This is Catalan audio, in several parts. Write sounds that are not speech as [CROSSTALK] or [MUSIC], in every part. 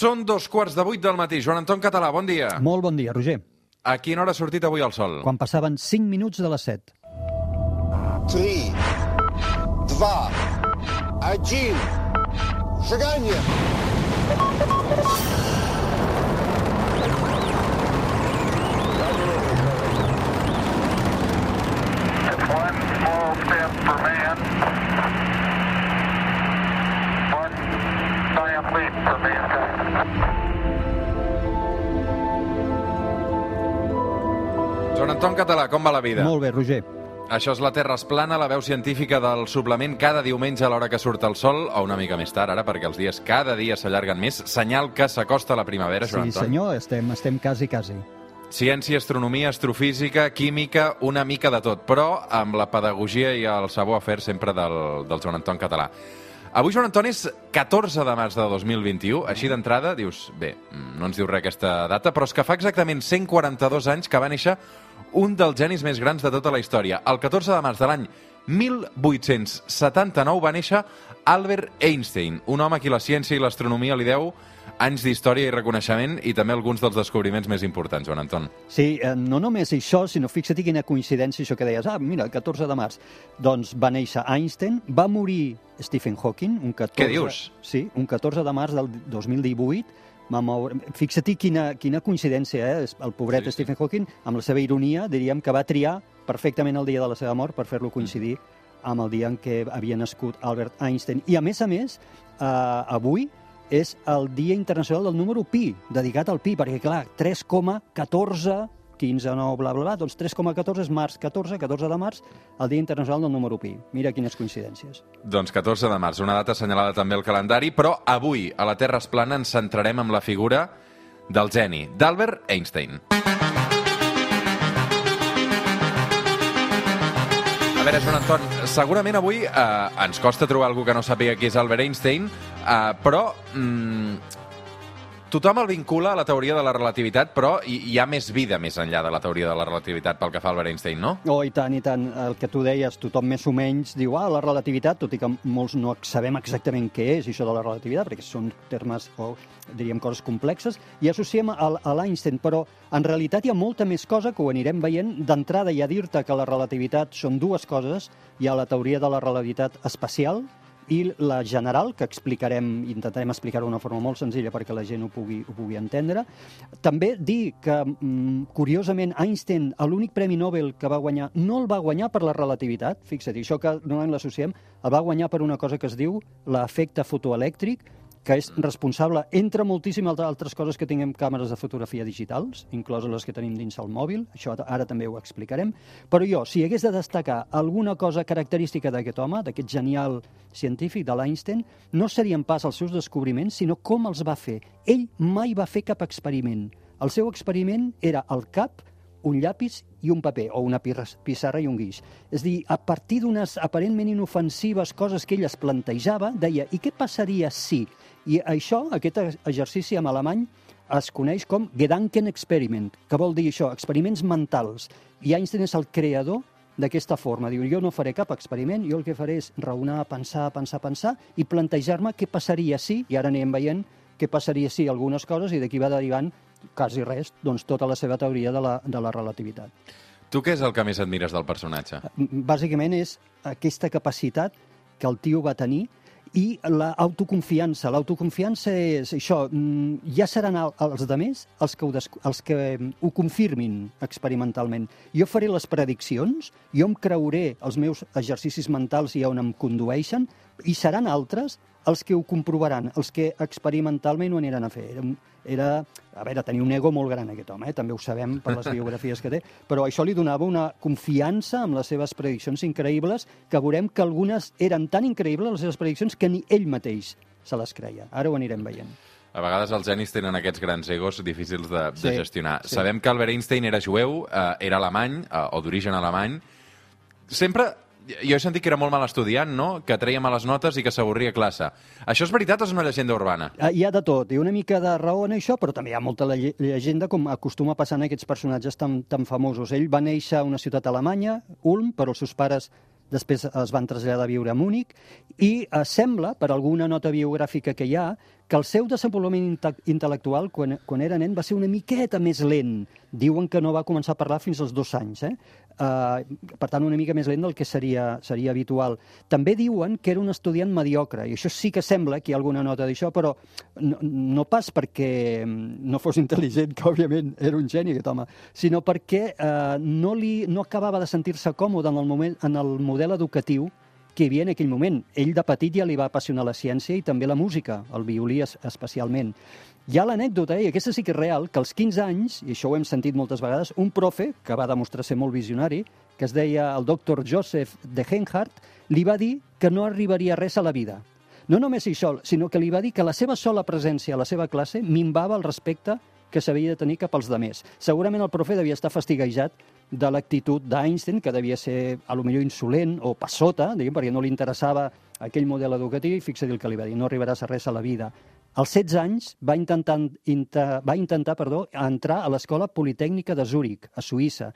Són dos quarts de vuit del matí. Joan Anton Català, bon dia. Molt bon dia, Roger. A quina hora ha sortit avui el sol? Quan passaven 5 minuts de les 7. 3, 2, 1, seganya! Joan Anton Català, com va la vida? Molt bé, Roger. Això és la Terra es plana, la veu científica del suplement cada diumenge a l'hora que surt el sol, o una mica més tard ara, perquè els dies cada dia s'allarguen més. Senyal que s'acosta la primavera, Joan Sí, Anton. senyor, estem, estem quasi, quasi. Ciència, astronomia, astrofísica, química, una mica de tot, però amb la pedagogia i el sabor a fer sempre del, del Joan Anton Català. Avui, Joan Anton, és 14 de març de 2021. Així d'entrada, dius, bé, mm, no ens diu res aquesta data, però és que fa exactament 142 anys que va néixer un dels genis més grans de tota la història. El 14 de març de l'any 1879 va néixer Albert Einstein, un home a qui la ciència i l'astronomia li deu anys d'història i reconeixement i també alguns dels descobriments més importants, Joan Anton. Sí, eh, no només això, sinó fixa't quina coincidència això que deies. Ah, mira, el 14 de març. Doncs va néixer Einstein, va morir Stephen Hawking, un 14... Què dius? Sí, un 14 de març del 2018, va moure... Fixa't quina, quina coincidència, eh? El pobret Sí, sí, sí. Stephen Hawking, amb la seva ironia, diríem que va triar perfectament el dia de la seva mort per fer-lo coincidir amb el dia en què havia nascut Albert Einstein. I, a més a més, eh, avui és el Dia Internacional del número pi, dedicat al pi, perquè, clar, 3,14 15, 9, bla, bla, bla, doncs 3,14 és març 14, 14 de març, el Dia Internacional del número pi. Mira quines coincidències. Doncs 14 de març, una data assenyalada també al calendari, però avui, a la Terra es plana, ens centrarem en la figura del geni, d'Albert Einstein. A veure, Joan Anton, segurament avui eh, ens costa trobar algú que no sàpiga qui és Albert Einstein, eh, però mm, tothom el vincula a la teoria de la relativitat, però hi, hi ha més vida més enllà de la teoria de la relativitat pel que fa a Albert Einstein, no? Oh, i tant, i tant. El que tu deies, tothom més o menys diu, ah, la relativitat, tot i que molts no sabem exactament què és això de la relativitat, perquè són termes o, diríem, coses complexes, i associem a, a l'Einstein, però en realitat hi ha molta més cosa que ho anirem veient. D'entrada, ja dir-te que la relativitat són dues coses. Hi ha la teoria de la relativitat espacial, i la general, que explicarem, intentarem explicar-ho d'una forma molt senzilla perquè la gent ho pugui, ho pugui entendre. També dir que, mm, curiosament, Einstein, l'únic Premi Nobel que va guanyar, no el va guanyar per la relativitat, fixa't, això que normalment l'associem, el va guanyar per una cosa que es diu l'efecte fotoelèctric, que és responsable, entre moltíssimes altres coses, que tinguem càmeres de fotografia digitals, incloses les que tenim dins el mòbil, això ara també ho explicarem, però jo, si hagués de destacar alguna cosa característica d'aquest home, d'aquest genial científic de l'Einstein, no serien pas els seus descobriments, sinó com els va fer. Ell mai va fer cap experiment. El seu experiment era el cap, un llapis i un paper, o una pissarra i un guix. És dir, a partir d'unes aparentment inofensives coses que ell es plantejava, deia, i què passaria si? I això, aquest exercici en alemany, es coneix com Gedanken Experiment, que vol dir això, experiments mentals. I Einstein és el creador d'aquesta forma. Diu, jo no faré cap experiment, jo el que faré és raonar, pensar, pensar, pensar i plantejar-me què passaria si, i ara anirem veient què passaria si algunes coses, i d'aquí va derivant quasi res, doncs tota la seva teoria de la, de la relativitat. Tu què és el que més admires del personatge? Bàsicament és aquesta capacitat que el tio va tenir i l'autoconfiança. L'autoconfiança és això, mm, ja seran el- els demés els que, ho, els que mm, ho confirmin experimentalment. Jo faré les prediccions, jo em creuré els meus exercicis mentals i on em condueixen, i seran altres els que ho comprovaran, els que experimentalment ho aniran a fer. Era, era a veure, tenia un ego molt gran aquest home, eh? també ho sabem per les biografies que té, però això li donava una confiança amb les seves prediccions increïbles, que veurem que algunes eren tan increïbles, les seves prediccions, que ni ell mateix se les creia. Ara ho anirem veient. A vegades els genis tenen aquests grans egos difícils de, de Sí, gestionar. sí. Sabem que Albert Einstein era jueu, eh, era alemany, eh, o d'origen alemany. Sempre, jo he sentit que era molt mal estudiant, no?, que treia males notes i que s'avorria a classe. Això és veritat o és una llegenda urbana? Ah, Hi ha de tot, ha una mica de raó en això, però també hi ha molta lle- llegenda, com acostuma a passar en aquests personatges tan, tan famosos. Ell va néixer a una ciutat alemanya, Ulm, però els seus pares després es van traslladar a viure a Múnich, i eh, sembla, per alguna nota biogràfica que hi ha, que el seu desenvolupament inte intel·lectual, quan, quan era nen, va ser una miqueta més lent. Diuen que no va començar a parlar fins als dos anys, eh? Uh, per tant, una mica més lent del que seria, seria habitual. També diuen que era un estudiant mediocre, i això sí que sembla que hi ha alguna nota d'això, però no, no pas perquè no fos intel·ligent, que òbviament era un geni aquest home, sinó perquè uh, no, li, no acabava de sentir-se còmode en el, moment, en el model educatiu que hi havia en aquell moment. Ell de petit ja li va apassionar la ciència i també la música, el violí es, especialment. Hi ha l'anècdota, i aquesta sí que és real, que als 15 anys, i això ho hem sentit moltes vegades, un profe, que va demostrar ser molt visionari, que es deia el doctor Joseph de Henhardt, li va dir que no arribaria res a la vida. No només això, sinó que li va dir que la seva sola presència a la seva classe minvava el respecte que s'havia de tenir cap als demés. Segurament el profe devia estar fastiguejat de l'actitud d'Einstein, que devia ser a lo millor insolent o passota, diguem, perquè no li interessava aquell model educatiu, i fixa el que li va dir, no arribaràs a res a la vida. Als 16 anys va intentar, inter, va intentar perdó, entrar a l'Escola Politècnica de Zúrich, a Suïssa,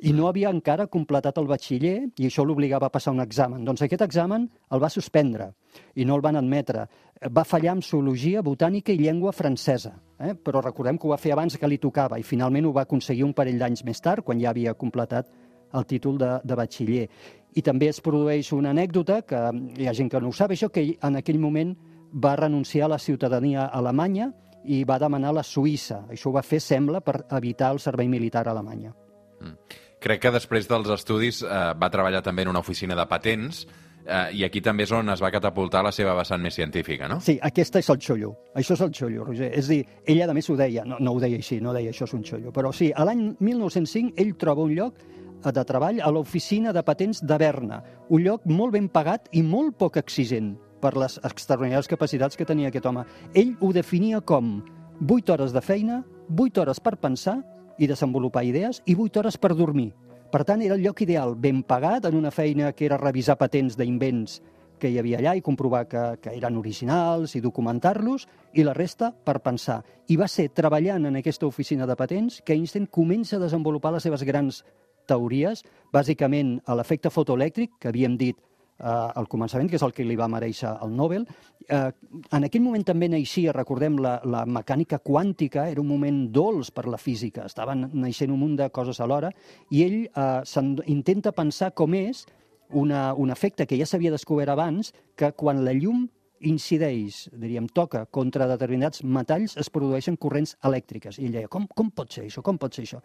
i no havia encara completat el batxiller i això l'obligava a passar un examen. Doncs aquest examen el va suspendre i no el van admetre. Va fallar en zoologia, botànica i llengua francesa, eh? però recordem que ho va fer abans que li tocava i finalment ho va aconseguir un parell d'anys més tard, quan ja havia completat el títol de, de batxiller. I també es produeix una anècdota, que hi ha gent que no ho sap, això, que en aquell moment va renunciar a la ciutadania alemanya i va demanar la Suïssa. Això ho va fer, sembla, per evitar el servei militar a Alemanya. Mm. Crec que després dels estudis eh, va treballar també en una oficina de patents eh, i aquí també és on es va catapultar la seva vessant més científica, no? Sí, aquesta és el xollo. Això és el xollo, Roger. És dir, ella a més ho deia, no, no ho deia així, no deia això és un xollo, però sí, a l'any 1905 ell troba un lloc eh, de treball a l'oficina de patents de Berna, un lloc molt ben pagat i molt poc exigent per les extraordinàries capacitats que tenia aquest home. Ell ho definia com 8 hores de feina, 8 hores per pensar i desenvolupar idees i 8 hores per dormir. Per tant, era el lloc ideal, ben pagat, en una feina que era revisar patents d'invents que hi havia allà i comprovar que, que eren originals i documentar-los, i la resta per pensar. I va ser treballant en aquesta oficina de patents que Einstein comença a desenvolupar les seves grans teories, bàsicament a l'efecte fotoelèctric, que havíem dit eh, al començament, que és el que li va mereixer el Nobel. Eh, en aquell moment també naixia, recordem, la, la mecànica quàntica, era un moment dolç per la física, estaven naixent un munt de coses alhora, i ell eh, intenta pensar com és una, un efecte que ja s'havia descobert abans, que quan la llum incideix, diríem, toca contra determinats metalls, es produeixen corrents elèctriques. I ell deia, com, com pot ser això? Com pot ser això?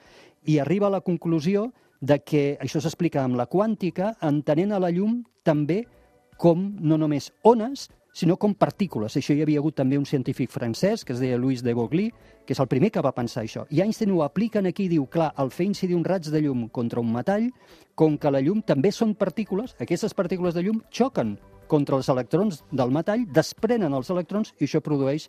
I arriba a la conclusió de que això s'explica amb la quàntica, entenent a la llum també com no només ones, sinó com partícules. Això hi havia hagut també un científic francès, que es deia Louis de Broglie, que és el primer que va pensar això. I Einstein ho aplica aquí i diu, clar, al fer incidir un raig de llum contra un metall, com que la llum també són partícules, aquestes partícules de llum xoquen contra els electrons del metall, desprenen els electrons i això produeix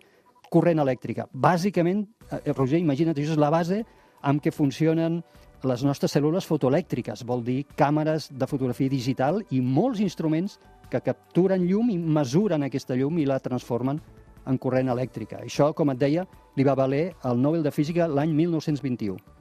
corrent elèctrica. Bàsicament, eh, Roger, imagina't, això és la base amb què funcionen les nostres cèl·lules fotoelèctriques, vol dir càmeres de fotografia digital i molts instruments que capturen llum i mesuren aquesta llum i la transformen en corrent elèctrica. Això, com et deia, li va valer el Nobel de Física l'any 1921.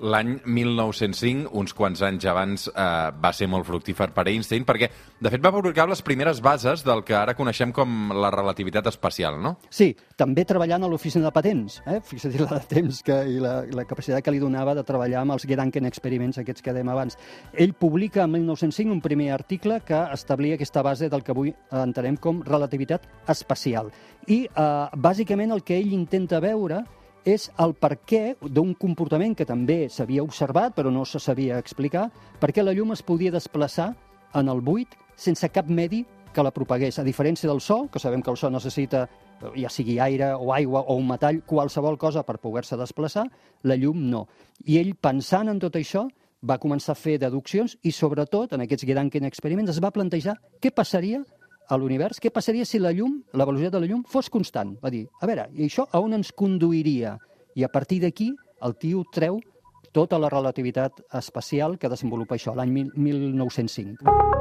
L'any 1905, uns quants anys abans, eh, va ser molt fructífer per Einstein, perquè, de fet, va publicar les primeres bases del que ara coneixem com la relativitat espacial, no? Sí, també treballant a l'oficina de patents. Eh? Fixa't la de temps que, i la, la capacitat que li donava de treballar amb els Gedanken experiments aquests que dèiem abans. Ell publica en 1905 un primer article que establia aquesta base del que avui entenem com relativitat espacial. I, eh, bàsicament, el que ell intenta veure és el per què d'un comportament que també s'havia observat però no se sabia explicar, per què la llum es podia desplaçar en el buit sense cap medi que la propagués, a diferència del Sol, que sabem que el Sol necessita ja sigui aire o aigua o un metall, qualsevol cosa per poder-se desplaçar, la llum no. I ell, pensant en tot això, va començar a fer deduccions i, sobretot, en aquests Gedanken experiments, es va plantejar què passaria a l'univers, què passaria si la llum, la velocitat de la llum, fos constant? Va dir, a veure, i això a on ens conduiria? I a partir d'aquí el tio treu tota la relativitat espacial que desenvolupa això, l'any 1905.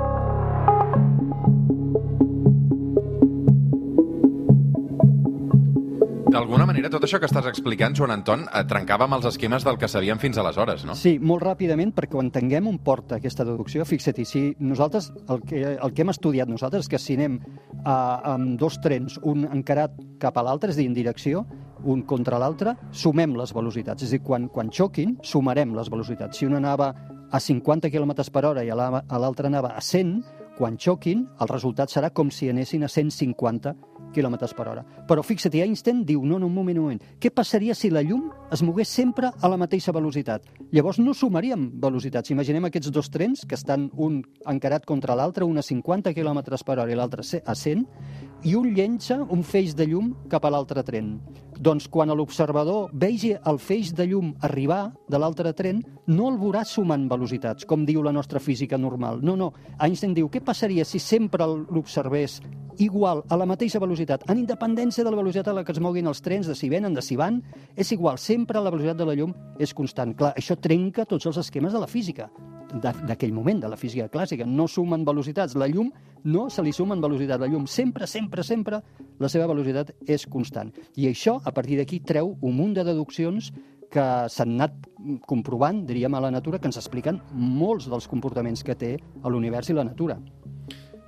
D'alguna manera tot això que estàs explicant, Joan Anton, eh, trencava amb els esquemes del que sabíem fins aleshores, no? Sí, molt ràpidament, perquè ho entenguem on porta aquesta deducció. Fixa't, si nosaltres, el que, el que hem estudiat nosaltres és que si anem a, amb dos trens, un encarat cap a l'altre, és a dir, en direcció, un contra l'altre, sumem les velocitats. És a dir, quan, quan xoquin, sumarem les velocitats. Si un anava a 50 km per hora i a la- a l'altre anava a 100, quan xoquin, el resultat serà com si anessin a 150 km per hora. Però fixa't, Einstein diu, no, no, un moment, un moment, què passaria si la llum es mogués sempre a la mateixa velocitat? Llavors no sumaríem velocitats. Imaginem aquests dos trens que estan un encarat contra l'altre, un a 50 km per hora i l'altre a 100, i un llença un feix de llum cap a l'altre tren. Doncs quan l'observador vegi el feix de llum arribar de l'altre tren, no el veurà sumant velocitats, com diu la nostra física normal. No, no. Einstein diu, què passaria si sempre l'observés igual, a la mateixa velocitat, en independència de la velocitat a la que es moguin els trens, de si venen, de si van, és igual, sempre la velocitat de la llum és constant. Clar, això trenca tots els esquemes de la física d'aquell moment, de la física clàssica. No sumen velocitats. La llum no se li sumen velocitat. La llum sempre, sempre, sempre, la seva velocitat és constant. I això, a partir d'aquí, treu un munt de deduccions que s'han anat comprovant, diríem, a la natura, que ens expliquen molts dels comportaments que té l'univers i la natura.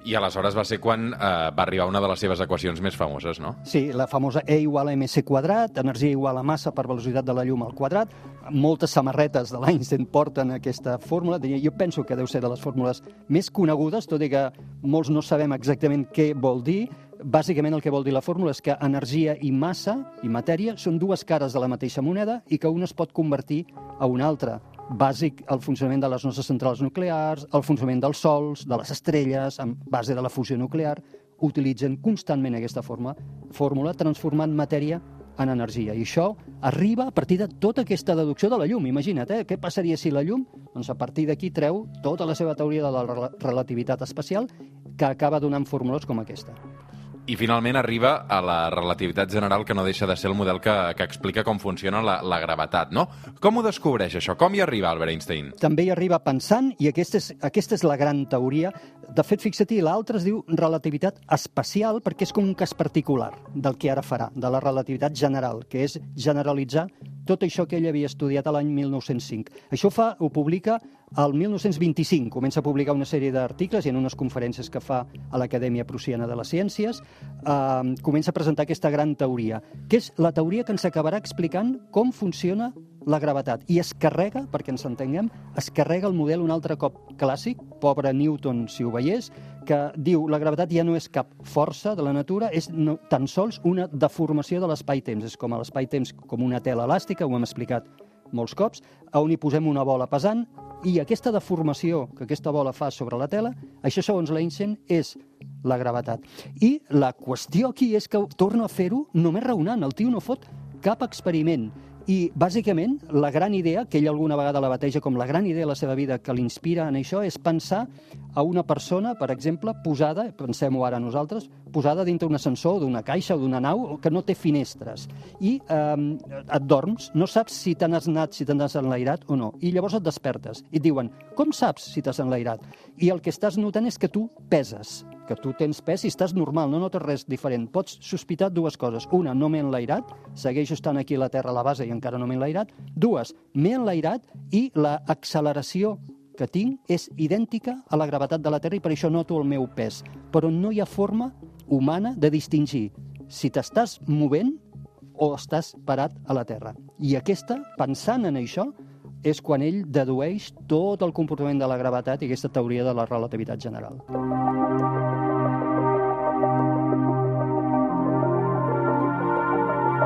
I aleshores va ser quan eh, va arribar una de les seves equacions més famoses, no? Sí, la famosa E igual a mc quadrat, energia igual a massa per velocitat de la llum al quadrat. Moltes samarretes de l'Einstein porten aquesta fórmula. Jo penso que deu ser de les fórmules més conegudes, tot i que molts no sabem exactament què vol dir. Bàsicament el que vol dir la fórmula és que energia i massa i matèria són dues cares de la mateixa moneda i que una es pot convertir a una altra. Bàsic el funcionament de les nostres centrals nuclears, el funcionament dels sols, de les estrelles, en base de la fusió nuclear, utilitzen constantment aquesta forma, fórmula transformant matèria en energia. I això arriba a partir de tota aquesta deducció de la llum. Imagina't, eh? què passaria si la llum, doncs a partir d'aquí treu tota la seva teoria de la rela- relativitat especial que acaba donant fórmules com aquesta. I finalment arriba a la relativitat general, que no deixa de ser el model que, que explica com funciona la, la gravetat, no? Com ho descobreix, això? Com hi arriba Albert Einstein? també hi arriba pensant, i aquesta és, aquesta és la gran teoria. De fet, fixa-t'hi, l'altra es diu relativitat especial, perquè és com un cas particular del que ara farà, de la relativitat general, que és generalitzar tot això que ell havia estudiat a l'any 1905. Això fa, ho publica al 1925. Comença a publicar una sèrie d'articles i en unes conferències que fa a l'Acadèmia Prussiana de les Ciències eh, comença a presentar aquesta gran teoria, que és la teoria que ens acabarà explicant com funciona la gravetat. I es carrega, perquè ens entenguem, es carrega el model un altre cop clàssic, pobre Newton si ho veiés, que diu la gravetat ja no és cap força de la natura, és no, tan sols una deformació de l'espai-temps. És com l'espai-temps com una tela elàstica, ho hem explicat molts cops, on hi posem una bola pesant i aquesta deformació que aquesta bola fa sobre la tela, això segons l'Einstein és la gravetat. I la qüestió aquí és que torna a fer-ho només raonant. El tio no fot cap experiment. I, bàsicament, la gran idea, que ell alguna vegada la bateja com la gran idea de la seva vida que l'inspira en això, és pensar a una persona, per exemple, posada, pensem-ho ara nosaltres, posada dintre un ascensor, d'una caixa o d'una nau que no té finestres. I eh, et dorms, no saps si te n'has anat, si te n'has enlairat o no. I llavors et despertes i et diuen, com saps si t'has enlairat? I el que estàs notant és que tu peses, que tu tens pes i estàs normal, no notes res diferent. Pots sospitar dues coses. Una, no m'he enlairat, segueixo estant aquí a la Terra a la base i encara no m'he enlairat. Dues, m'he enlairat i l'acceleració que tinc és idèntica a la gravetat de la Terra i per això noto el meu pes. Però no hi ha forma humana de distingir si t'estàs movent o estàs parat a la Terra. I aquesta, pensant en això, és quan ell dedueix tot el comportament de la gravetat i aquesta teoria de la relativitat general.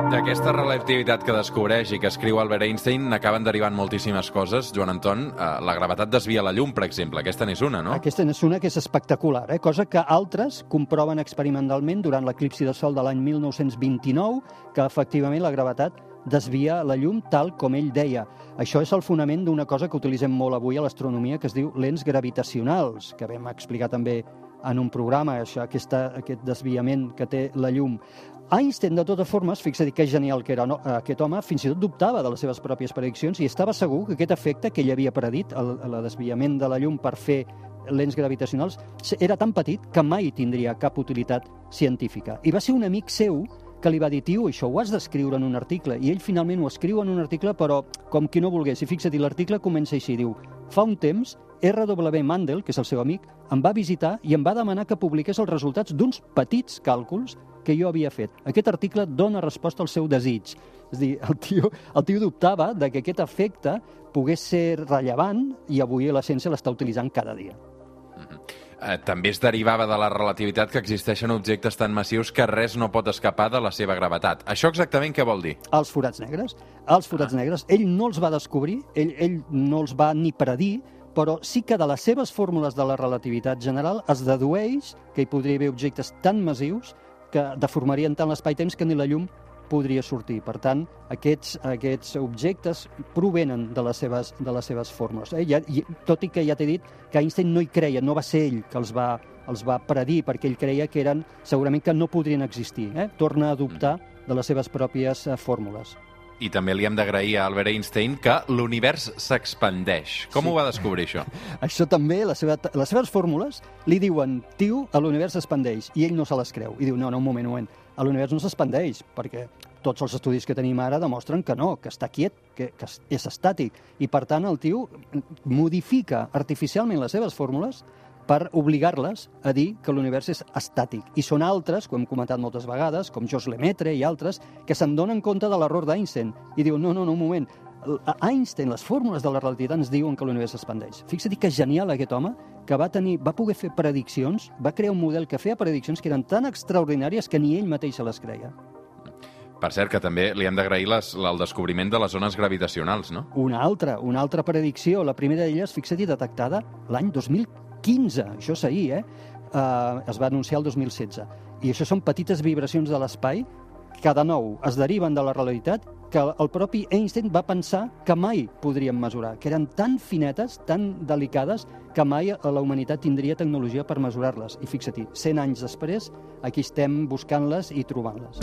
D'aquesta relativitat que descobreix i que escriu Albert Einstein n'acaben derivant moltíssimes coses. Joan Anton, eh, la gravetat desvia la llum, per exemple. Aquesta n'és una, no? Aquesta és una que és espectacular, eh? cosa que altres comproven experimentalment durant l'eclipsi de Sol de l'any 1929, que efectivament la gravetat desvia la llum tal com ell deia. Això és el fonament d'una cosa que utilitzem molt avui a l'astronomia, que es diu lents gravitacionals, que vam explicar també en un programa, això, aquesta, aquest desviament que té la llum. Einstein, de totes formes, fixa-t'hi que genial que era no, aquest home, fins i tot dubtava de les seves pròpies prediccions i estava segur que aquest efecte que ell havia predit, el, el desviament de la llum per fer lents gravitacionals, era tan petit que mai tindria cap utilitat científica. I va ser un amic seu que li va dir, tio, això ho has d'escriure en un article. I ell finalment ho escriu en un article, però com qui no volgués. I fixa't, l'article comença així, diu, fa un temps R.W. Mandel, que és el seu amic, em va visitar i em va demanar que publiqués els resultats d'uns petits càlculs que jo havia fet. Aquest article dona resposta al seu desig. És dir, el tio, el tio dubtava de que aquest efecte pogués ser rellevant i avui la ciència l'està utilitzant cada dia. Eh, també es derivava de la relativitat que existeixen objectes tan massius que res no pot escapar de la seva gravetat. Això exactament què vol dir? Els forats negres. Els forats ah. negres, ell no els va descobrir, ell, ell no els va ni predir, però sí que de les seves fórmules de la relativitat general es dedueix que hi podria haver objectes tan massius que deformarien tant l'espai-temps que ni la llum podria sortir. Per tant, aquests, aquests objectes provenen de les seves, de les seves fórmules. Eh? Ja, i, tot i que ja t'he dit que Einstein no hi creia, no va ser ell que els va, els va predir, perquè ell creia que eren segurament que no podrien existir. Eh? Torna a dubtar de les seves pròpies eh, fórmules. I també li hem d'agrair a Albert Einstein que l'univers s'expandeix. Com sí. ho va descobrir, això? [LAUGHS] això també, la seva, les seves fórmules li diuen, tio, l'univers s'expandeix, i ell no se les creu. I diu, no, no, un moment, un moment, l'univers no s'expandeix, perquè tots els estudis que tenim ara demostren que no, que està quiet, que, que és estàtic. I, per tant, el tio modifica artificialment les seves fórmules per obligar-les a dir que l'univers és estàtic. I són altres, com hem comentat moltes vegades, com Georges Lemaitre i altres, que se'n donen compte de l'error d'Einstein i diuen, no, no, no, un moment, a Einstein, les fórmules de la relativitat ens diuen que l'univers s'expandeix. Fixa't que genial aquest home, que va, tenir, va poder fer prediccions, va crear un model que feia prediccions que eren tan extraordinàries que ni ell mateix se les creia. Per cert, que també li hem d'agrair el descobriment de les zones gravitacionals, no? Una altra, una altra predicció. La primera d'elles, fixa't detectada l'any 2015. Això és ahir, eh? Uh, es va anunciar el 2016. I això són petites vibracions de l'espai que, de nou, es deriven de la realitat que el propi Einstein va pensar que mai podríem mesurar, que eren tan finetes, tan delicades, que mai la humanitat tindria tecnologia per mesurar-les. I fixa-t'hi, 100 anys després, aquí estem buscant-les i trobant-les.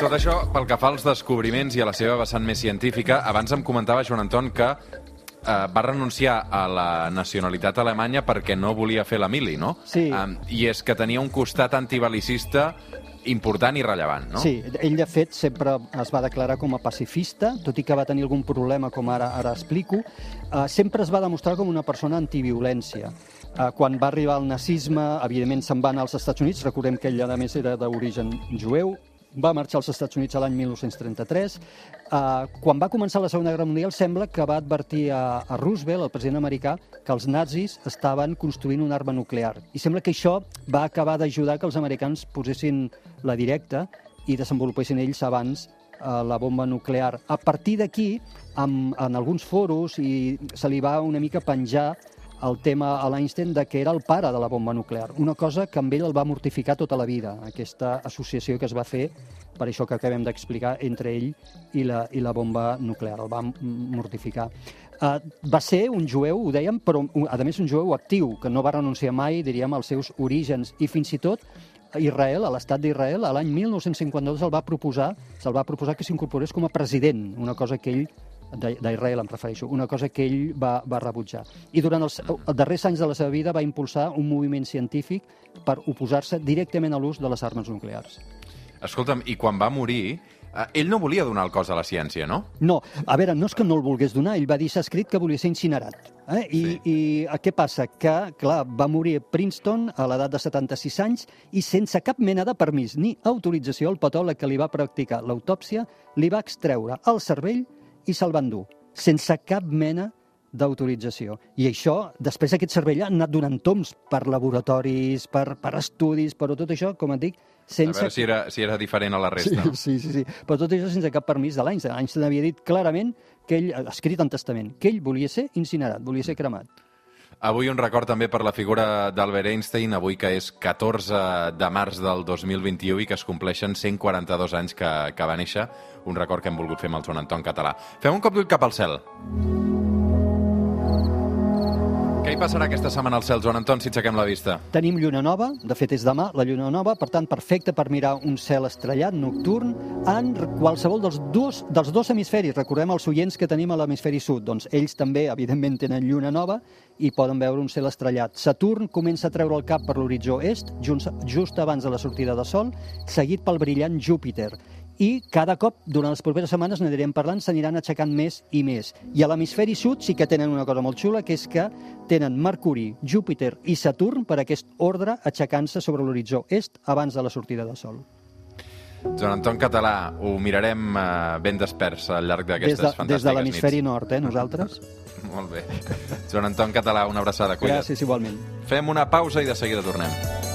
Tot això, pel que fa als descobriments i a la seva vessant més científica, abans em comentava Joan Anton que eh, va renunciar a la nacionalitat alemanya perquè no volia fer la mili, no? Sí. Um, I és que tenia un costat antibalicista important i rellevant, no? Sí, ell de fet sempre es va declarar com a pacifista, tot i que va tenir algun problema, com ara ara explico, uh, sempre es va demostrar com una persona antiviolència. Uh, quan va arribar el nazisme, evidentment se'n van als Estats Units, recordem que ell a més era d'origen jueu, va marxar als Estats Units l'any 1933. Uh, quan va començar la Segona Guerra Mundial sembla que va advertir a, a Roosevelt, el president americà, que els nazis estaven construint una arma nuclear. I sembla que això va acabar d'ajudar que els americans posessin la directa i desenvolupessin ells abans uh, la bomba nuclear. A partir d'aquí, en alguns foros, i se li va una mica penjar el tema a l'Einstein de que era el pare de la bomba nuclear, una cosa que amb ell el va mortificar tota la vida, aquesta associació que es va fer, per això que acabem d'explicar, entre ell i la, i la bomba nuclear, el va mortificar. Uh, va ser un jueu, ho dèiem, però a més un jueu actiu, que no va renunciar mai, diríem, als seus orígens, i fins i tot Israel, a l'estat d'Israel, l'any 1952 el va proposar, se'l va proposar que s'incorporés com a president, una cosa que ell d'Israel em refereixo, una cosa que ell va, va rebutjar. I durant els, els darrers anys de la seva vida va impulsar un moviment científic per oposar-se directament a l'ús de les armes nuclears. Escolta'm, i quan va morir, eh, ell no volia donar el cos a la ciència, no? No, a veure, no és que no el volgués donar, ell va dir s'ha escrit que volia ser incinerat. Eh? I, sí. I què passa? Que, clar, va morir a Princeton a l'edat de 76 anys i sense cap mena de permís ni autorització, el patòleg que li va practicar l'autòpsia li va extreure el cervell i se'l van dur, sense cap mena d'autorització. I això, després aquest cervell ha anat donant toms per laboratoris, per, per estudis, però tot això, com et dic, sense... A veure si era, si era diferent a la resta. Sí, sí, sí, sí. però tot això sense cap permís de l'Einstein. Einstein havia dit clarament que ell, escrit en testament, que ell volia ser incinerat, volia ser cremat. Avui un record també per la figura d'Albert Einstein, avui que és 14 de març del 2021 i que es compleixen 142 anys que, que va néixer, un record que hem volgut fer amb el Joan Anton Català. Fem un cop d'ull cap al cel. Hi passarà aquesta setmana al cel, Joan Anton, si aixequem la vista? Tenim lluna nova, de fet és demà, la lluna nova, per tant, perfecte per mirar un cel estrellat nocturn en qualsevol dels dos, dels dos hemisferis. Recordem els oients que tenim a l'hemisferi sud, doncs ells també, evidentment, tenen lluna nova i poden veure un cel estrellat. Saturn comença a treure el cap per l'horitzó est, just, just abans de la sortida de sol, seguit pel brillant Júpiter i cada cop, durant les properes setmanes, n'anirem parlant, s'aniran aixecant més i més. I a l'hemisferi sud sí que tenen una cosa molt xula, que és que tenen Mercuri, Júpiter i Saturn per aquest ordre aixecant-se sobre l'horitzó est abans de la sortida del Sol. Joan Anton Català, ho mirarem eh, ben desperts al llarg d'aquestes de, fantàstiques des de l'hemisferi nits. nord, eh, nosaltres. [LAUGHS] Molt bé. Joan Anton Català, una abraçada, cuida't. Gràcies, igualment. Fem una pausa i de seguida tornem.